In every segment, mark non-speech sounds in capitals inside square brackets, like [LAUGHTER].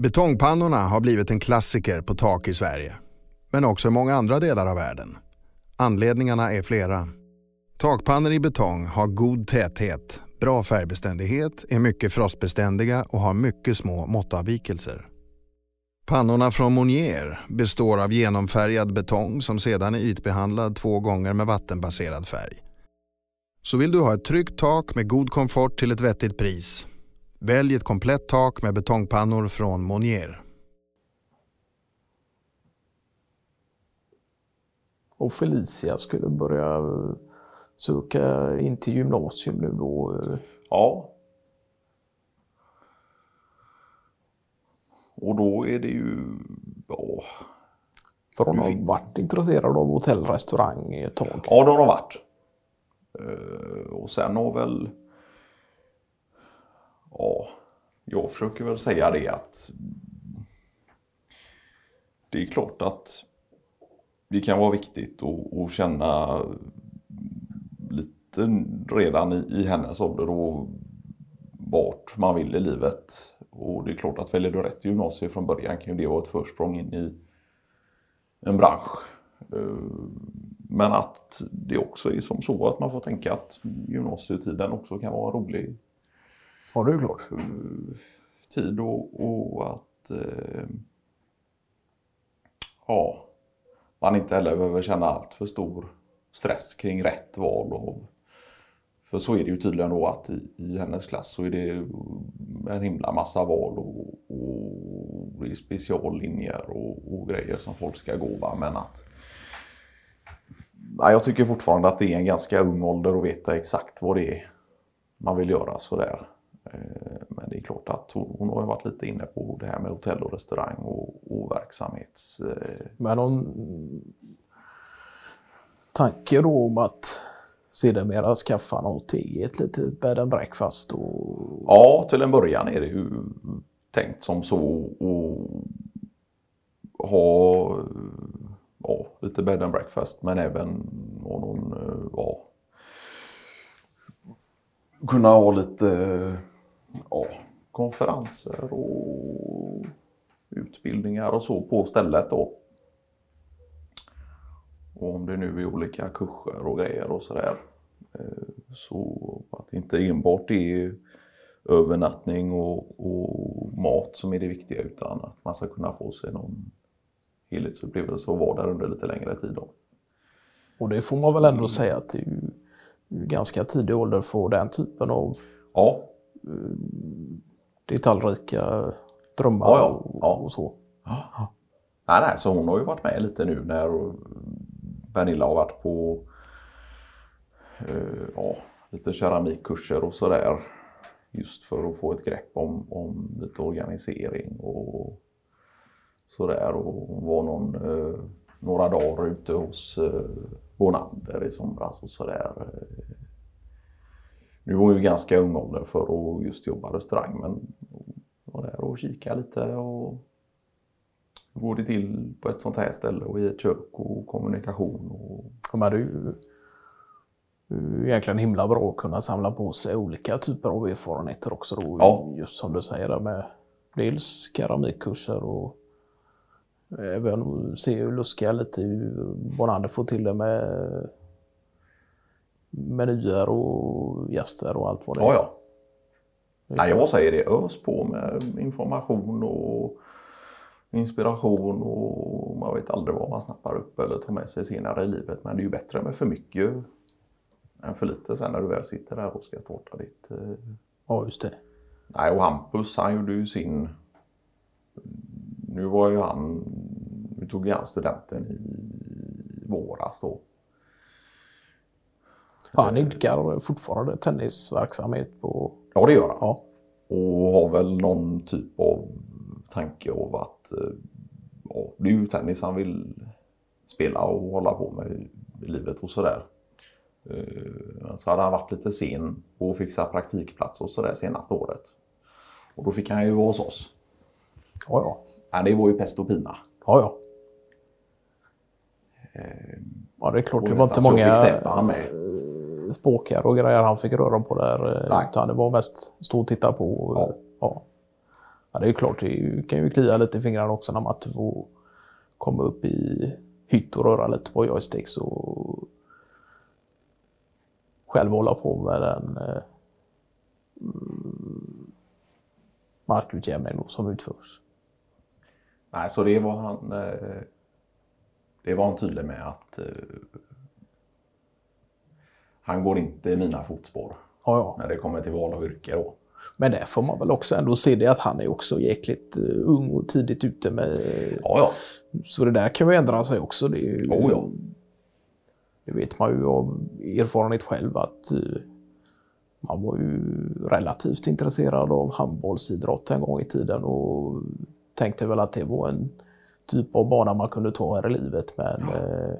Betongpannorna har blivit en klassiker på tak i Sverige, men också i många andra delar av världen. Anledningarna är flera. Takpannor i betong har god täthet, bra färgbeständighet, är mycket frostbeständiga och har mycket små måttavvikelser. Pannorna från Monier består av genomfärgad betong som sedan är ytbehandlad två gånger med vattenbaserad färg. Så vill du ha ett tryggt tak med god komfort till ett vettigt pris. Välj ett komplett tak med betongpannor från Monier. Och Felicia skulle börja söka in till gymnasium nu då. Ja. Och då är det ju, ja. För hon har varit intresserad av hotell och restaurang ett tag. Ja, det har hon varit. Eh, och sen har väl, ja, jag försöker väl säga det att det är klart att det kan vara viktigt att, att känna lite redan i, i hennes ålder och vart man vill i livet. Och det är klart att väljer du rätt gymnasium från början kan ju det vara ett försprång in i en bransch. Eh, men att det också är som så att man får tänka att gymnasietiden också kan vara rolig. Ja, det är klart. Mm, tid och, och att eh, ja, man inte heller behöver känna allt för stor stress kring rätt val. Och, för så är det ju tydligen då att i, i hennes klass så är det en himla massa val och, och det är speciallinjer och, och grejer som folk ska gå. Va? Men att ja, jag tycker fortfarande att det är en ganska ung ålder att veta exakt vad det är man vill göra sådär. Eh, men det är klart att hon, har varit lite inne på det här med hotell och restaurang och, och verksamhets... Eh, Men någon tanke då om att sedermera skaffa något eget litet bed and breakfast? Och... Ja, till en början är det ju tänkt som så att ha ja, lite bed and breakfast men även någon, ja, kunna ha lite ja, konferenser och utbildningar och så på stället då. Och om det nu är olika kurser och grejer och sådär. Eh, så att det inte enbart är övernattning och, och, mat som är det viktiga utan att man ska kunna få sig någon helhetsupplevelse och vara där under lite längre tid. Då. Och det får man väl ändå säga att det är ju ganska tidig ålder få den typen av ja. Eh, detaljrika drömmar ja, ja. Och, ja. och, så. Ja. Nej, nej, så hon har ju varit med lite nu när Pernilla har varit på eh, ja, lite keramikkurser och sådär. Just för att få ett grepp om, om lite organisering och sådär. Och var någon, eh, några dagar ute hos eh, Bonander i somras och sådär. Nu var ju ganska ung ålder för att just jobba restaurang men var där och kika lite och hur går det till på ett sånt här ställe och i ett kök och kommunikation. Och... De hade ju egentligen himla bra att kunna samla på sig olika typer av erfarenheter också då. Ja. Just som du säger där med dels keramikkurser och även se och luska lite hur Bonander får till det med menyer och gäster och allt vad det är. Ja, ja. Nej, jag säger det. Ös på med information och inspiration och man vet aldrig vad man snappar upp eller tar med sig senare i livet. Men det är ju bättre med för mycket än för lite sen när du väl sitter där och ska starta ditt... eh, Ja, just det. Nej, och Hampus han gjorde ju sin... Nu var ju han... Nu tog ju han studenten i våras då. Ja, han idkar fortfarande tennisverksamhet på... Ja, det gör han. Ja. Och har väl någon typ av tanke av att eh, ja, det är ju tennis han vill spela och hålla på med i, livet och sådär. Eh, Så hade han varit lite sen och fixa praktikplats och sådär senaste året. Och då fick han ju vara hos oss. Ja, ja. Ja, det var ju pest och pina. Ja, ja. Eh, Ja, det är klart. Det var inte nästan så många fick släppa han med. Spåkar och grejer han fick röra på där. eh, Nej. Utan det var mest stå och titta på. och, Ja. Ja. Ja, det är klart, det kan ju klia lite i fingrarna också när man får komma upp i hytt och röra lite på joysticks och själv hålla på med den eh, markutjämning som utförs. Nej, så det var han, eh, det var han tydlig med att eh, han går inte i mina fotspår Ja, ja. när det kommer till val av yrke då. Men där får man väl också ändå se det att han är också jäkligt eh, ung och tidigt ute med... Ja, ja. Så det där kan ju ändra sig också. Det, ju, Oh, ja. det vet man ju av erfarenhet själv att eh, man var ju relativt intresserad av handbollsidrott en gång i tiden och tänkte väl att det var en typ av bana man kunde ta här i livet. Men eh,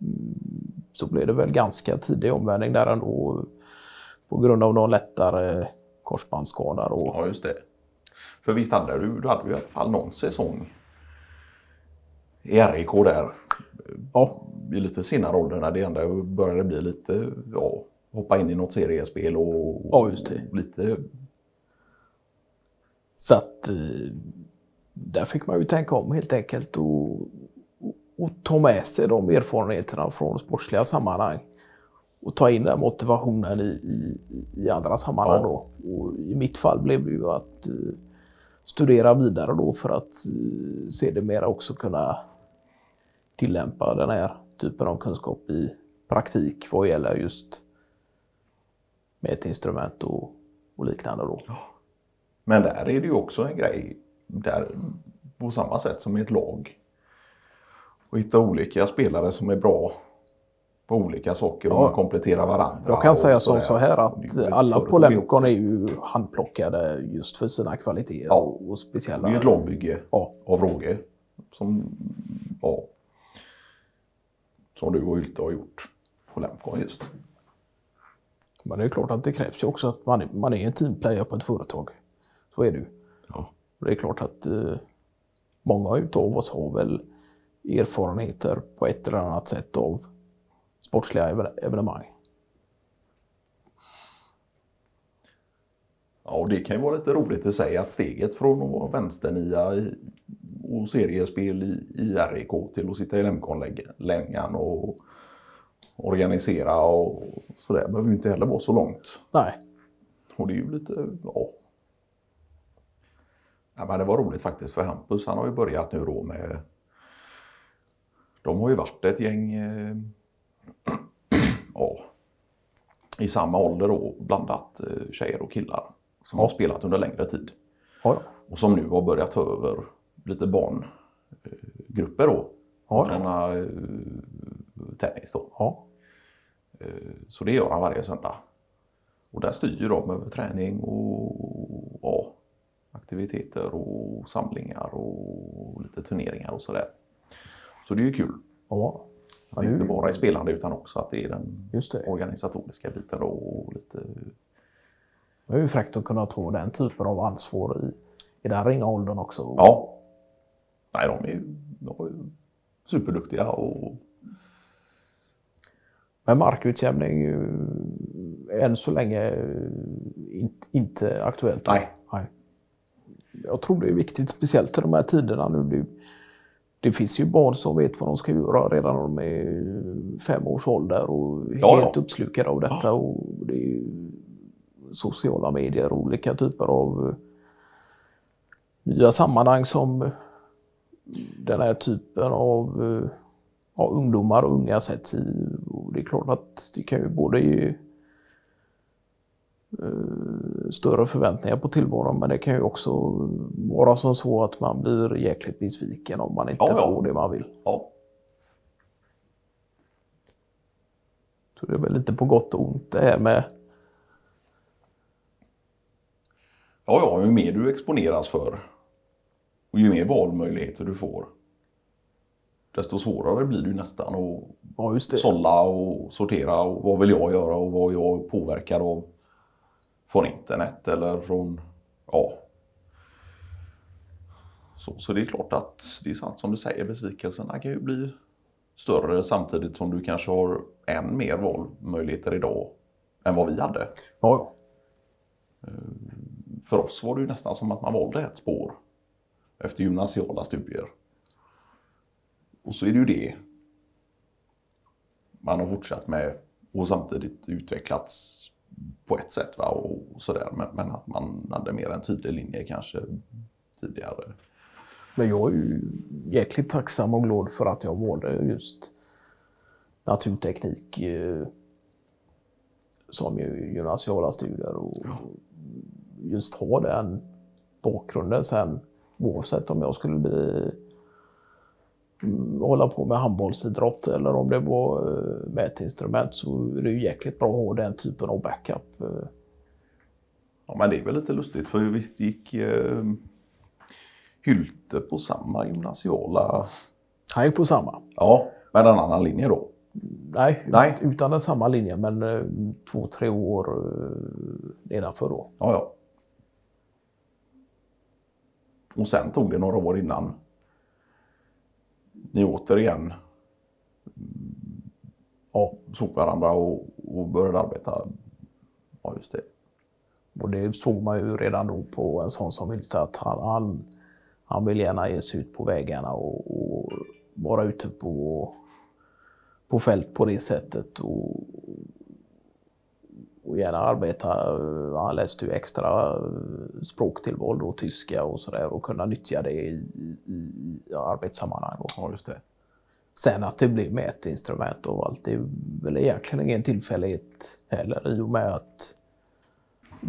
mm, så blev det väl ganska tidig omvändning där ändå på grund av någon lättare korsbandsskada. Och, Ja, just det. För visst hade du, du hade ju i alla fall någon säsong i RIK där. ja, I lite senare ålder när det ändå började bli lite, ja, hoppa in i något seriespel och Ja, just det. lite, Så att eh, där fick man ju tänka om helt enkelt och, och, ta med sig de erfarenheterna från sportsliga sammanhang och ta in den motivationen i, i, i andra sammanhang. Ja. Då. Och I mitt fall blev det ju att eh, studera vidare då för att eh, sedermera också kunna tillämpa den här typen av kunskap i praktik vad gäller just mätinstrument och, och liknande. Då. Men där är det ju också en grej, där, på samma sätt som i ett lag. Och hitta olika spelare som är bra på olika saker och Ja. man kompletterar varandra. Jag kan och säga som så här att alla på också. är ju handplockade just för sina kvaliteter Ja. och, och speciella... Det är ett lagbygge Ja. av råge. Som, ja, som du och Hylte har gjort på Lemcon just. Men det är klart att det krävs ju också att man, är- man är en teamplayer på ett företag. Så är det ju. Ja. Och det är klart att eh, många utav oss har väl erfarenheter på ett eller annat sätt av sportsliga even- evenemang. Ja, och det kan ju vara lite roligt i sig att steget från att vara vänsternia i, och seriespel i, i RIK till att sitta i Lemcon-längan och organisera och sådär behöver ju inte heller vara så långt. Nej, Och det är ju lite, ja. ja men det var roligt faktiskt för Hampus, han har ju börjat nu då med, de har ju varit ett gäng, eh, [CLEARS THROAT] ja, i samma ålder då, blandat eh, tjejer och killar som har spelat under längre tid. ja, ja. Och som nu har börjat ta över lite barngrupper då. Ja, träna eh, tennis då. ja. Eh, Så det gör han varje söndag. Och där styr de över träning och ja, aktiviteter och samlingar och lite turneringar och sådär. Så det är ju kul. ja. Det inte bara är spelande utan också att det är den det. organisatoriska biten och lite Det är ju fräckt att kunna ta den typen av ansvar i, i den ringa åldern också. Ja. Nej, de är ju, de är ju superduktiga och Men markutjämning eh, än så länge inte, inte aktuellt. Nej. Nej. Jag tror det är viktigt, speciellt i de här tiderna nu. Det, det finns ju barn som vet vad de ska göra redan när de är fem års ålder och Ja, helt ja. uppslukade av detta. Och det är sociala medier och olika typer av eh, nya sammanhang som den här typen av eh, ja, ungdomar och unga sätts i. Och det är klart att det kan ju både större förväntningar på tillvaron men det kan ju också vara som så att man blir jäkligt besviken om man inte Ja, ja. får det man vill. ja, Så det är väl lite på gott och ont det här med ja, ja, ju mer du exponeras för och ju mer valmöjligheter du får desto svårare blir det ju nästan att ja, sålla och sortera och vad vill jag göra och vad jag är påverkad av från internet eller från, ja. Så, så det är klart att det är sant som du säger, besvikelserna kan ju bli större samtidigt som du kanske har än mer valmöjligheter idag än vad vi hade. Ja, ja. för oss var det ju nästan som att man valde ett spår efter gymnasiala studier. Och så är det ju det man har fortsatt med och samtidigt utvecklats på ett sätt. Va? Och sådär. Men, men att man hade mer en tydlig linje kanske tidigare. Men jag är ju jäkligt tacksam och glad för att jag valde just naturteknik eh, som ju gymnasiala studier och just ha den bakgrunden sen oavsett om jag skulle bli hålla på med handbollsidrott eller om det var eh, mätinstrument så är det ju jäkligt bra att ha den typen av backup. eh. Ja, men det är väl lite lustigt för visst gick eh, Hylte på samma gymnasiala... Han gick på samma. Ja, med en annan linje då. Nej, Nej. utan den samma linje men eh, två, tre år eh, nedanför då. Ja, ja. Och sen tog det några år innan ni återigen Ja, såg varandra och, och började arbeta. Ja, just det. och det såg man ju redan då på en sån som Hylte att han, han, han vill gärna ge sig ut på vägarna och, och vara ute på, på fält på det sättet och, gärna arbeta. Han läste ju extra språktillval då, tyska och sådär och kunna nyttja det i, i, arbetssammanhang. Ja, just det. Sen att det blev mätinstrument och allt, det är väl egentligen ingen tillfällighet heller i och med att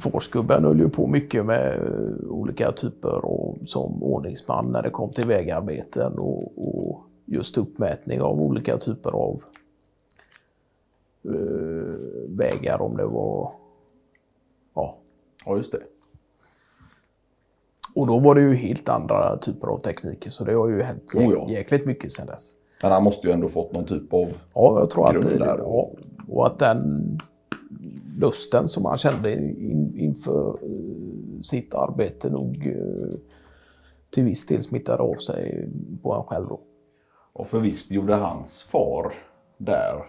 Forsgubben höll ju på mycket med eh, olika typer och som ordningsman när det kom till vägarbeten och, och just uppmätning av olika typer av eh, vägar om det var ja, Ja, just det. och då var det ju helt andra typer av tekniker så det har ju hänt Oh jä- ja. jäkligt mycket sedan dess. Men han måste ju ändå fått någon typ av... Ja, jag tror att det, där. ja, och att den lusten som han kände in, inför eh, sitt arbete nog eh, till viss del smittade av sig på en själv. Då. Och för visst gjorde hans far där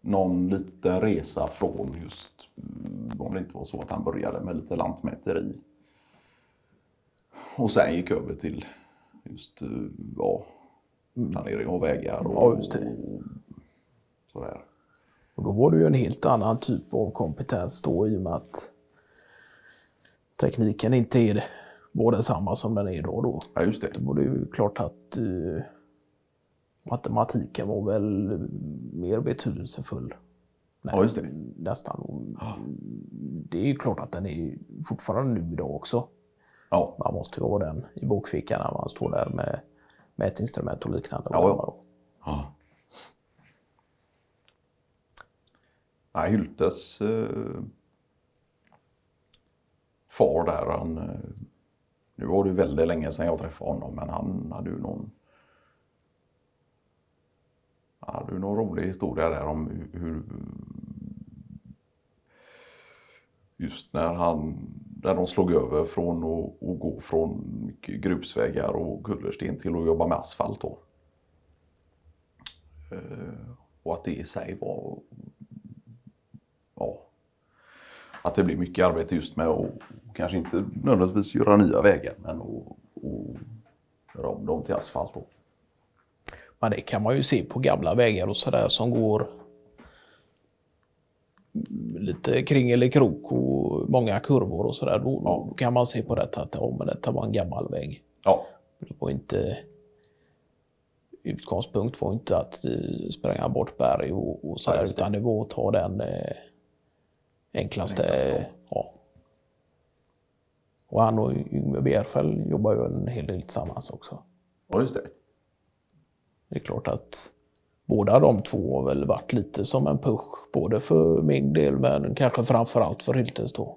någon liten resa från just, mm, om det inte var så att han började med lite lantmäteri. Och sen gick över till just, eh, ja, planering av vägar och, Ja, och sådär. Och då var det ju en helt annan typ av kompetens då i och med att tekniken inte är var densamma som den är idag då. Ja, just det. Då var det ju klart att eh, matematiken var väl mer betydelsefull. Nej, Ja, just det. Nästan. Och Det är ju klart att den är fortfarande nu idag också. Ja, Man måste ju ha den i bokfickan när man står där med mätinstrument och liknande. Ja, ja. Ja. Nej, Hyltes eh, far där, han, eh, nu var det väldigt länge sedan jag träffade honom, men han hade ju någon han hade ju någon rolig historia där om hur- just när han, när de slog över från att, gå från mycket grusvägar och kullersten till att jobba med asfalt då. Eh, Och att det i sig var, ja, att det blir mycket arbete just med att kanske inte nödvändigtvis göra nya vägar men att att göra om dem till asfalt då. Men det kan man ju se på gamla vägar och sådär som går lite kring eller krok och många kurvor och sådär. Då, då kan man se på detta att ja, men detta var en gammal väg. Ja, Det var inte utgångspunkt var inte att eh, spränga bort berg och, och sådär, Ja, utan det var att ta den eh, enklaste. Enklaste, ja. Och han och Yngve Bjerfäll jobbar ju en hel del tillsammans också. ja just det. Det är klart att båda de två har väl varit lite som en push, både för min del men kanske framförallt för Hyltes då.